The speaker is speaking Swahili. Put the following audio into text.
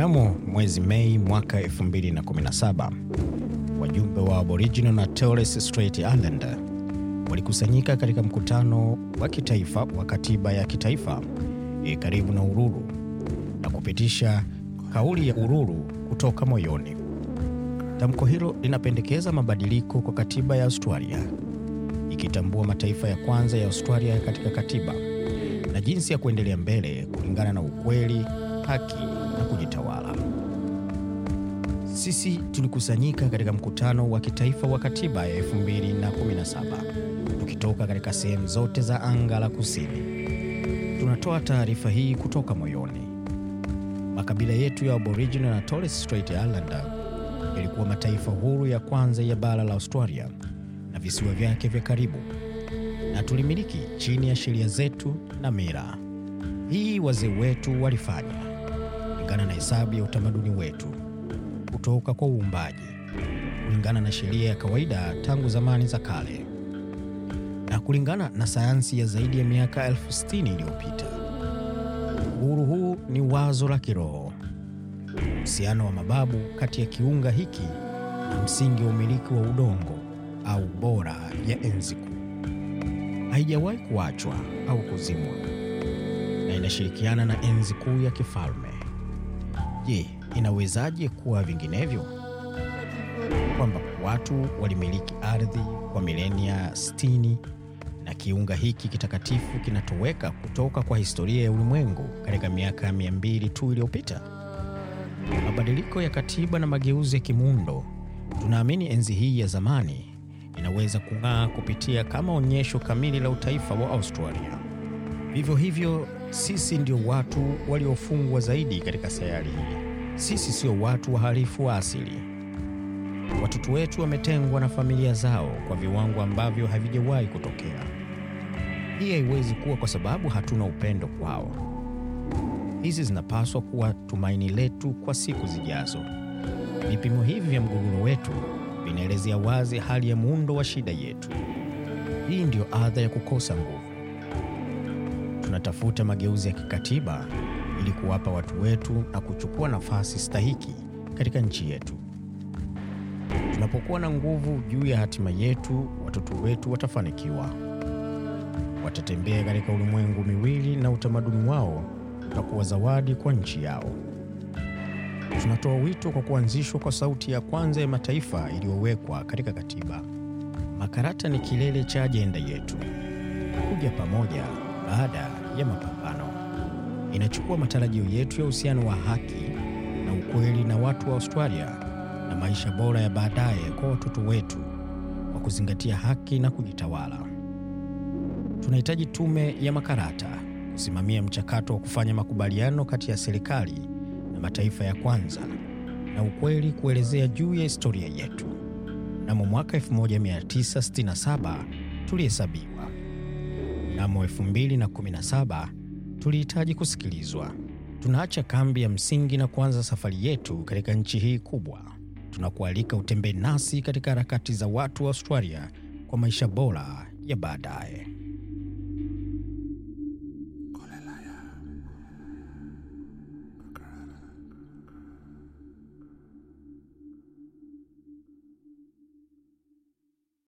Mnamo mwezi Mei mwaka 2017, wajumbe wa Aboriginal na Torres Strait Islander walikusanyika katika mkutano wa kitaifa wa katiba ya kitaifa e, karibu na Uluru na kupitisha kauli ya Uluru kutoka moyoni. Tamko hilo linapendekeza mabadiliko kwa katiba ya Australia, ikitambua mataifa ya kwanza ya Australia katika katiba na jinsi ya kuendelea mbele kulingana na ukweli, haki na kujitawala. Sisi tulikusanyika katika mkutano wa kitaifa wa katiba ya 2017 tukitoka katika sehemu zote za anga la kusini. Tunatoa taarifa hii kutoka moyoni. Makabila yetu ya Aboriginal na Torres Strait Islander yalikuwa mataifa huru ya kwanza ya bara la Australia na visiwa vyake vya karibu, na tulimiliki chini ya sheria zetu na mira. Hii wazee wetu walifanya kulingana na hesabu ya utamaduni wetu kutoka kwa uumbaji, kulingana na sheria ya kawaida tangu zamani za kale, na kulingana na sayansi ya zaidi ya miaka elfu sitini iliyopita. Uhuru huu ni wazo la kiroho, uhusiano wa mababu kati ya kiunga hiki na msingi wa umiliki wa udongo au bora ya enzi kuu. Haijawahi kuachwa au kuzimwa na inashirikiana na enzi kuu ya kifalme. Je, inawezaje kuwa vinginevyo? Kwamba watu walimiliki ardhi kwa milenia 60 na kiunga hiki kitakatifu kinatoweka kutoka kwa historia ya ulimwengu katika miaka mia mbili tu iliyopita. Mabadiliko ya katiba na mageuzi ya kimuundo, tunaamini enzi hii ya zamani inaweza kung'aa kupitia kama onyesho kamili la utaifa wa Australia. Vivyo hivyo, sisi ndio watu waliofungwa zaidi katika sayari hii. Sisi sio watu wahalifu wa asili. Watoto wetu wametengwa na familia zao kwa viwango ambavyo havijawahi kutokea. Hii haiwezi kuwa kwa sababu hatuna upendo kwao. Hizi zinapaswa kuwa tumaini letu kwa siku zijazo. Vipimo hivi vya mgogoro wetu vinaelezea wazi hali ya muundo wa shida yetu. Hii ndiyo adha ya kukosa nguvu. Tunatafuta mageuzi ya kikatiba ili kuwapa watu wetu na kuchukua nafasi stahiki katika nchi yetu. Tunapokuwa na nguvu juu ya hatima yetu, watoto wetu watafanikiwa. Watatembea katika ulimwengu miwili na utamaduni wao utakuwa zawadi kwa nchi yao. Tunatoa wito kwa kuanzishwa kwa sauti ya kwanza ya mataifa iliyowekwa katika katiba. Makarata ni kilele cha ajenda yetu, kuja pamoja baada ya mapambano. Inachukua matarajio yetu ya uhusiano wa haki na ukweli na watu wa Australia na maisha bora ya baadaye kwa watoto wetu kwa kuzingatia haki na kujitawala. Tunahitaji tume ya makarata kusimamia mchakato wa kufanya makubaliano kati ya serikali na mataifa ya kwanza na ukweli kuelezea juu ya historia yetu. Mnamo mwaka 1967 tulihesabiwa. Mnamo 2017 tulihitaji kusikilizwa. Tunaacha kambi ya msingi na kuanza safari yetu katika nchi hii kubwa. Tunakualika utembee nasi katika harakati za watu wa Australia kwa maisha bora ya baadaye.